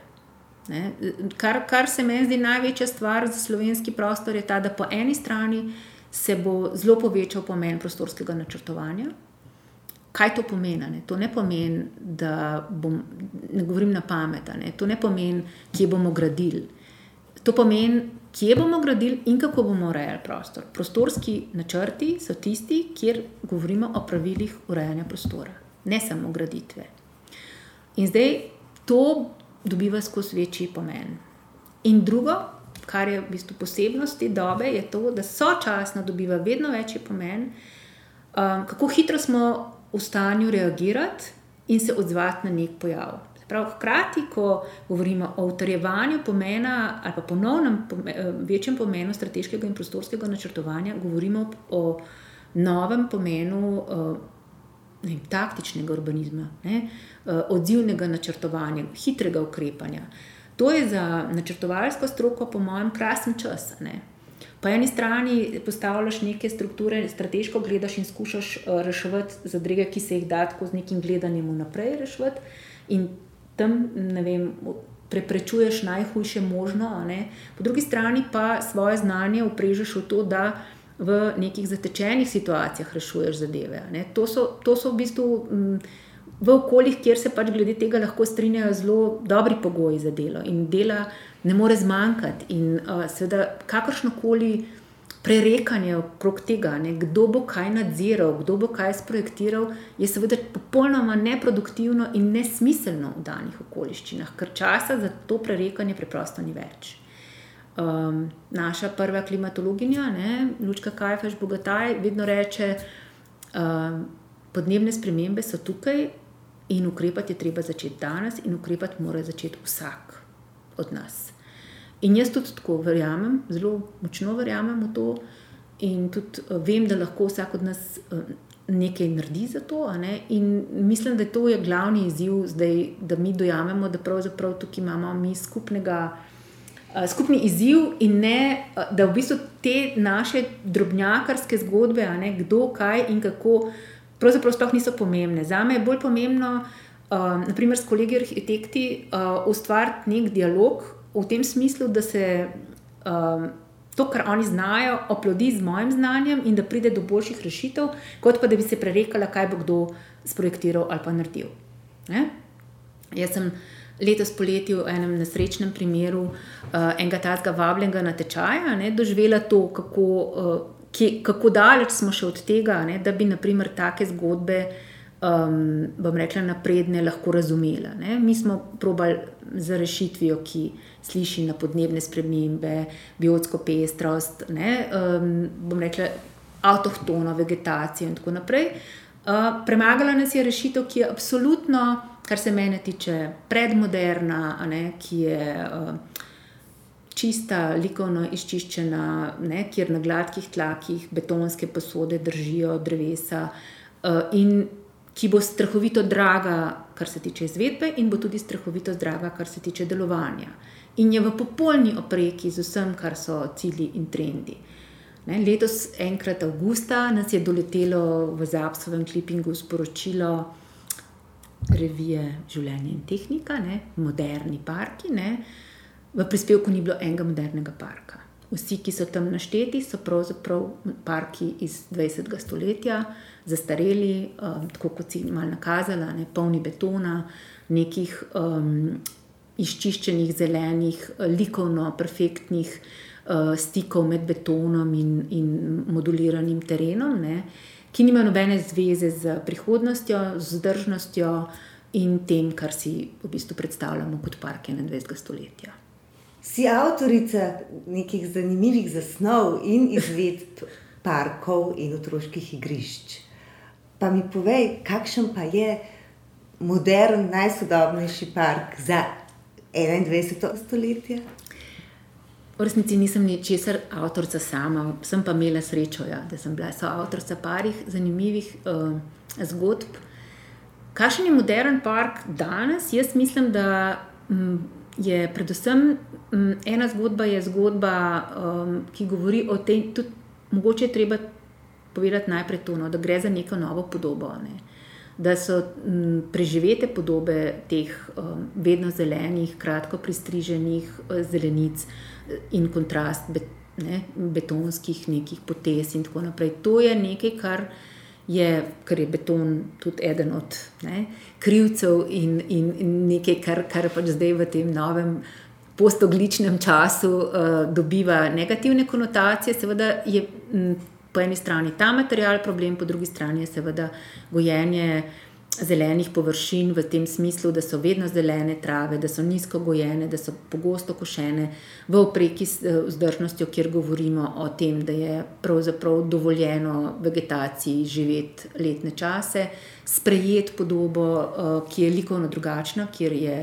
Kar, kar se meni zdi največja stvar za slovenski prostor, je ta, da po eni strani se bo zelo povečal pomen prostorskega načrtovanja. Kaj to pomeni? Ne? To ne pomeni, da bom, ne govorim na pamet, ne? to ne pomeni, kje bomo gradili. To pomeni, kje bomo gradili in kako bomo urejali prostor. Prostorski načrti so tisti, kjer govorimo o pravilih urejanja prostora, ne samo graditve. In zdaj to dobiva skozi večji pomen. In drugo, kar je v bistvu posebnost te dobe, je to, da sočasno dobiva vedno večji pomen, um, kako hitro smo v stanju reagirati in se odzvati na nek pojav. Prav, hkrati, ko govorimo o utrjevanju pomena ali pa ponovnem eh, večjem pomenu strateškega in prostorskega načrtovanja, govorimo o novem pomenu eh, ne, taktičnega urbanizma, ne, eh, odzivnega načrtovanja, hitrega ukrepanja. To je za načrtovalsko stroko, po mojem, krasen čas. Ne. Po eni strani postavljaš neke strukture, strateško gledaš in skušaš uh, reševati zadrege, ki se jih da tako z nekim gledanjem vnaprej reševati, in tam vem, preprečuješ najhujše možno. Po drugi strani pa svoje znanje uprežeš v to, da v nekih zatečenih situacijah rešuješ zadeve. To so, to so v bistvu. Um, V okoljih, kjer se pač glede tega lahko strinjajo zelo dobri pogoji za delo, in dela ne more zmanjkati. In uh, seveda, kakršno koli prerekanje okrog tega, ne, kdo bo kaj nadziral, kdo bo kaj sprojektiral, je seveda popolnoma neproduktivno in nesmiselno v danih okoliščinah, ker časa za to prerekanje preprosto ni več. Um, naša prva klimatologinja, Lučka Kajfeš Bogataj, vedno reče, um, podnebne spremembe so tukaj in ukrepati je treba začeti danes, in ukrepati mora začeti vsak od nas. In jaz tudi tako verjamem, zelo močno verjamem v to, in tudi uh, vem, da lahko vsak od nas uh, nekaj naredi za to. In mislim, da to je glavni izziv zdaj, da mi dojamemo, da pravzaprav tukaj imamo mi skupnega. Uh, skupni izziv, in ne, da v bistvu te naše drobnjakarske zgodbe, ne, kdo, kaj in kako, pravzaprav sploh niso pomembne. Za me je bolj pomembno, uh, naprimer, s kolegi arhitekti, uh, ustvariti nek dialog v tem smislu, da se um, to, kar oni znajo, oplodi z mojim znanjem in da pride do boljših rešitev, kot pa da bi se prerekala, kaj bo kdo sprojektiral ali pa naredil. Ne? Jaz sem letos poleti v enem nesrečnem primeru uh, enega tazga vabljenega natečaja ne, doživela to, kako, uh, kje, kako daleč smo še od tega, ne, da bi naprimer take zgodbe um, bom rekla, napredne, lahko razumela. Ne? Mi smo probali za rešitvijo, ki sliši na podnebne spremembe, biotsko pestrost, ne? um, bom rekla, avtohtono vegetacijo in tako naprej. Uh, premagala nas je rešitev, ki je absolutno, kar se mene tiče, predmoderna, ne? ki je. Uh, Čista, likovno izčiščena, ne, kjer na gladkih tlakih betonske posode držijo drevesa, uh, in ki bo strahovito draga, kar se tiče izvedbe, in bo tudi strahovito draga, kar se tiče delovanja. In je v popolni opreki z vsem, kar so cilji in trendi. Ne, letos, enkrat avgusta, nas je doletelo v Zapsovem klipingu sporočilo revije Življenje in tehnika, ne, moderni parki. Ne, v prispevku ni bilo enega modernega parka. Vsi, ki so tam našteti, so pravzaprav parki iz 20. stoletja, zastareli, um, tako kot si malo nakazala, ne, polni betona, nekih um, izčiščenih, zelenih, likovno perfektnih uh, stikov med betonom in, in moduliranim terenom, ne, ki nimajo nobene zveze z prihodnostjo, z vzdržnostjo in tem, kar si v bistvu predstavljamo kot parke 21. stoletja. Si avtorica nekih zanimivih zasnov in izvedb parkov in otroških igrišč. Pa mi povej, kakšen pa je modern, najsodobnejši park za 21. stoletje? V resnici nisem ničesar avtorica sama, sem pa imela srečo, ja, da sem bila soavtorica parih zanimivih uh, zgodb. Kakšen je modern park danes? Jaz mislim, da. Um, je predvsem um, ena zgodba, je zgodba, um, ki govori o tem, tudi mogoče je treba povedati najprej to, no, da gre za neko novo podobo. Ne. Da so m, preživete podobe teh um, vedno zelenih, kratko pristriženih uh, zelenic in kontrast bet, ne, betonskih nekih potez in tako naprej. To je nekaj, kar je, ker je beton tudi eden od ne, krivcev in, in, in nekaj, kar, kar pač zdaj v tem novem postogličnem času uh, dobiva negativne konotacije. Seveda je m, po eni strani ta material problem, po drugi strani je seveda gojenje zelenih površin v tem smislu, da so vedno zelene trave, da so nizko gojene, da so pogosto košene v opreki s eh, vzdržnostjo, kjer govorimo o tem, da je pravzaprav dovoljeno vegetaciji živeti letne čase, sprejeti podobo, eh, ki je likovno drugačna, kjer je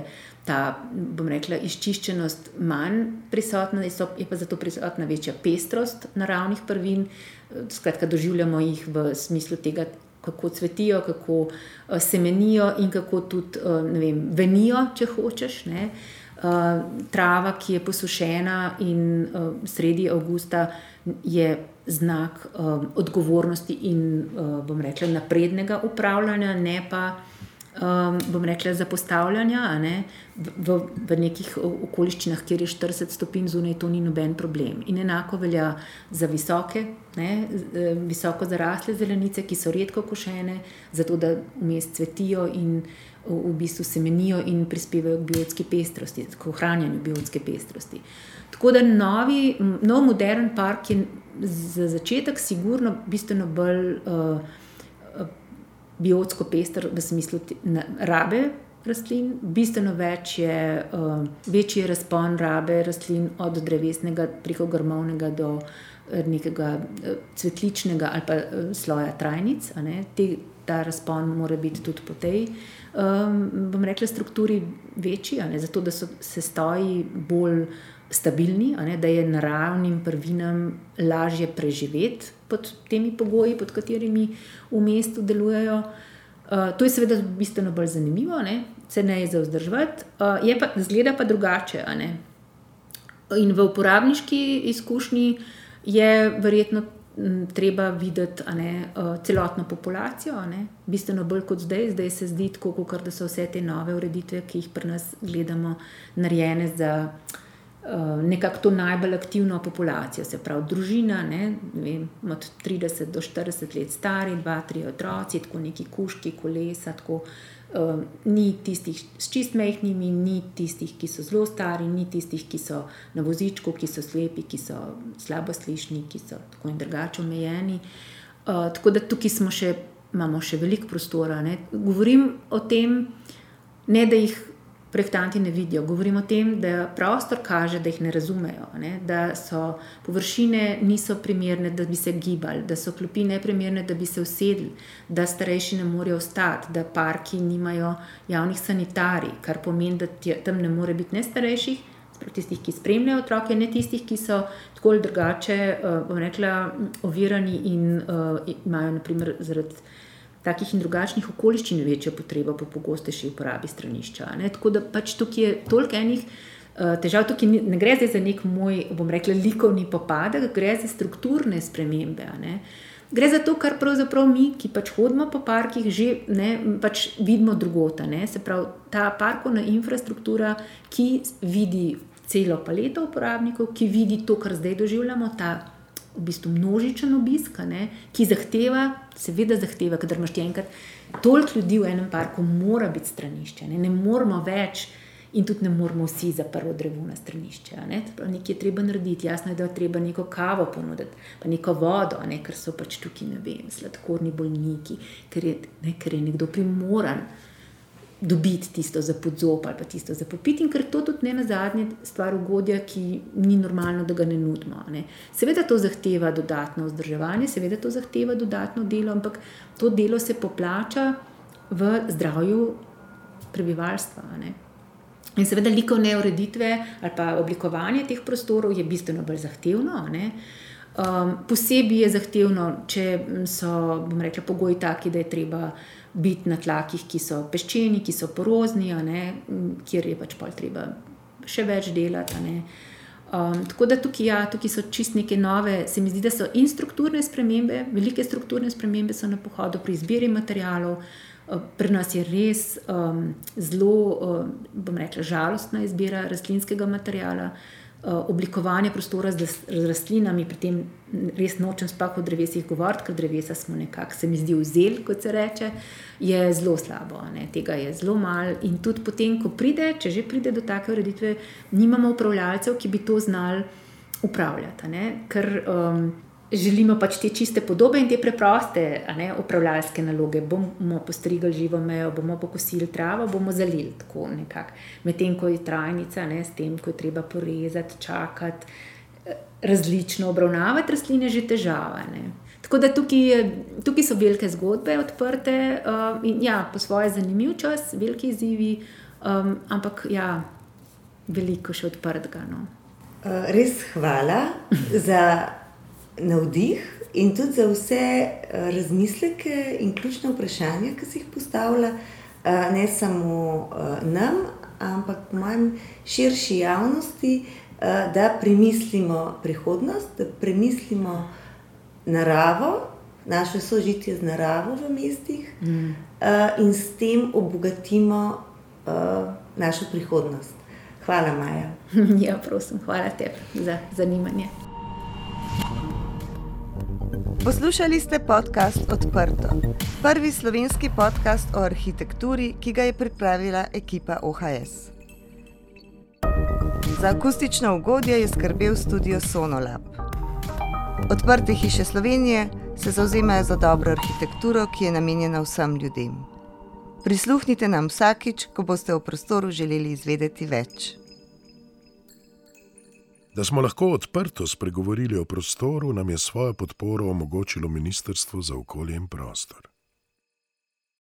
ta, bom rekla, izčiščenost manj prisotna, je pa zato prisotna večja pestrost naravnih prvin. Eh, skratka, doživljamo jih v smislu tega, kako cvetijo, kako uh, semenijo in kako tudi uh, vem, venijo, če hočeš. Uh, trava, ki je posušena in uh, sredi avgusta je znak uh, odgovornosti in, uh, bom rekla, naprednega upravljanja, ne pa um, bom rekla, zapostavljanja ne, v, v nekih okoliščinah, kjer je 40 stopinj zunaj, to ni noben problem. In enako velja za visoke, ne, visoko zarasle zelenice, ki so redko košene, zato da vmes cvetijo in v bistvu semenijo in prispevajo k biotski pestrosti, k ohranjanju biotske pestrosti. Tako da novi, nov modern park je za začetek sigurno bistveno bolj. Uh, biotsko pester v smislu rabe rastlin, bistveno več je, uh, večji je razpon rabe rastlin od drevesnega preko grmovnega do uh, nekega uh, cvetličnega ali pa uh, sloja trajnic. Te, ta razpon mora biti tudi po tej, um, bom rekla, strukturi večji, zato da so se stoji bolj stabilni, da je naravnim prvinam lažje preživeti pod temi pogoji, pod katerimi v mestu delujejo. Uh, to je seveda bistveno bolj zanimivo, ne? se ne je za vzdrževati, uh, je pa zgleda pa drugače. In v uporabniški izkušnji je verjetno treba videti ne, uh, celotno populacijo, ne? bistveno bolj kot zdaj. Zdaj se zdi, tako, da so vse te nove ureditve, ki jih pri nas gledamo, narejene za. Eh, nekako to najbolj aktivno populacijo, se pravi družina, ne, vem, od 30 do 40 let stari, dva, tri otroci, tako neki kuški, kolesa. Tako, uh, ni tistih s čist mehkimi, ni tistih, ki so zelo stari, ni tistih, ki so na vozičku, ki so slepi, ki so slabo slišni, ki so tako in drugače omejeni. Uh, tako da tukaj še, imamo še veliko prostora. Ne. Govorim o tem, ne da jih projektanti ne vidijo. Govorimo o tem, da prostor kaže, da jih ne razumejo, ne? da so površine niso primerne, da bi se gibali, da so klopi neprimerne, da bi se usedli, da starejši ne morejo ostati, da parki nimajo javnih sanitarij, kar pomeni, da tam ne more biti ne starejših. Tistih, ki spremljajo otroke, ne tistih, ki so tako ali drugače, uh, bom rekla, ovirani in uh, imajo, naprimer, zaradi takih in drugačnih okoliščin večjo potrebo po pogostejši uporabi stranišča. Ne? Tako da pač tukaj je toliko enih. Eh, težav tukaj ne gre za nek moj, bom rekla, likovni popadek, gre za strukturne spremembe. Gre za to, kar pravzaprav mi, ki pač hodimo po parkih, že ne, pač vidimo drugota. Ne? Se pravi, ta parkovna infrastruktura, ki vidi celo paleto uporabnikov, ki vidi to, kar zdaj doživljamo, ta v bistvu množičen obisk, ne? ki zahteva, seveda zahteva, ker imaš ti enkrat toliko ljudi v enem parku, mora biti stranišče. Ne, ne moramo več. In tudi ne moramo vsi za prvo drevo na stranišče. Ne? Nekaj je treba narediti, jasno je, da je treba neko kavo ponuditi, pa neko vodo, ne? ker so pač tukaj, ne vem, sladkorni bolniki, ker je, ne, ker je nekdo primoran dobiti tisto za podzop ali pa tisto za popiti, in ker to tudi ne na zadnje stvar ugodja, ki ni normalno, da ga ne nudimo. Ne. Seveda to zahteva dodatno vzdrževanje, seveda to zahteva dodatno delo, ampak to delo se poplača v zdravju prebivalstva. Ne. In seveda likovne ureditve ali pa oblikovanje teh prostorov je bistveno bolj zahtevno. Um, posebej je zahtevno, če so rekla, pogoji taki, da je treba biti na tlakih, ki so peščeni, ki so porozni, ne, kjer je pač pol treba še več delati. Um, tako da tukaj, ja, tukaj so čist neke nove, se mi zdi, da so in strukturne spremembe, velike strukturne spremembe so na pohodu pri izbiri materijalov. Uh, pri nas je res um, zelo, um, bom rekla, žalostna izbira rastlinskega materijala. Eh, oblikovanje prostora z rastlinami, pri tem res nočem sploh o drevesih govoriti, ker drevesa smo nekako, se mi zdi, vzeli, kot se reče, je zelo slabo. Ne? Tega je zelo malo. In tudi potem, ko pride, če že pride do take ureditve, nimamo upravljalcev, ki bi to znali upravljati. Ker um, želimo pač te čiste podobe in te preproste ne, upravljalske naloge. Bomo postrigli živo mejo, bomo pokosili travo, bomo zalili tako nekako. Medtem ko je trajnica, ne, s tem, ko je treba porezati, čakati, eh, različno obravnavati rastline, že težava. Ne. Tako da tukaj, tukaj so velike zgodbe odprte uh, in ja, po svoje zanimiv čas, veliki izzivi, um, ampak ja, veliko še odprtega. No. Uh, res hvala za navdih in tudi za vse eh, razmisleke in ključne vprašanja, ki si jih postavlja, eh, ne samo eh, nam, ampak po mojem širši javnosti, da premislimo prihodnost, da premislimo naravo, naše sožitje z naravo v mestih mm. in s tem obogatimo našo prihodnost. Hvala, Maja. [LAUGHS] Ja, prosim, hvala tebi za zanimanje. Poslušali ste podcast Odprto, prvi slovenski podcast o arhitekturi, ki ga je pripravila ekipa OHS. Za akustično ugodje je skrbel studio Sonolab. Odprte hiše Slovenije se zauzemajo za dobro arhitekturo, ki je namenjena vsem ljudem. Prisluhnite nam vsakič, ko boste v prostoru želeli izvedeti več. Da smo lahko odprto spregovorili o prostoru, nam je svojo podporo omogočilo Ministrstvo za okolje in prostor.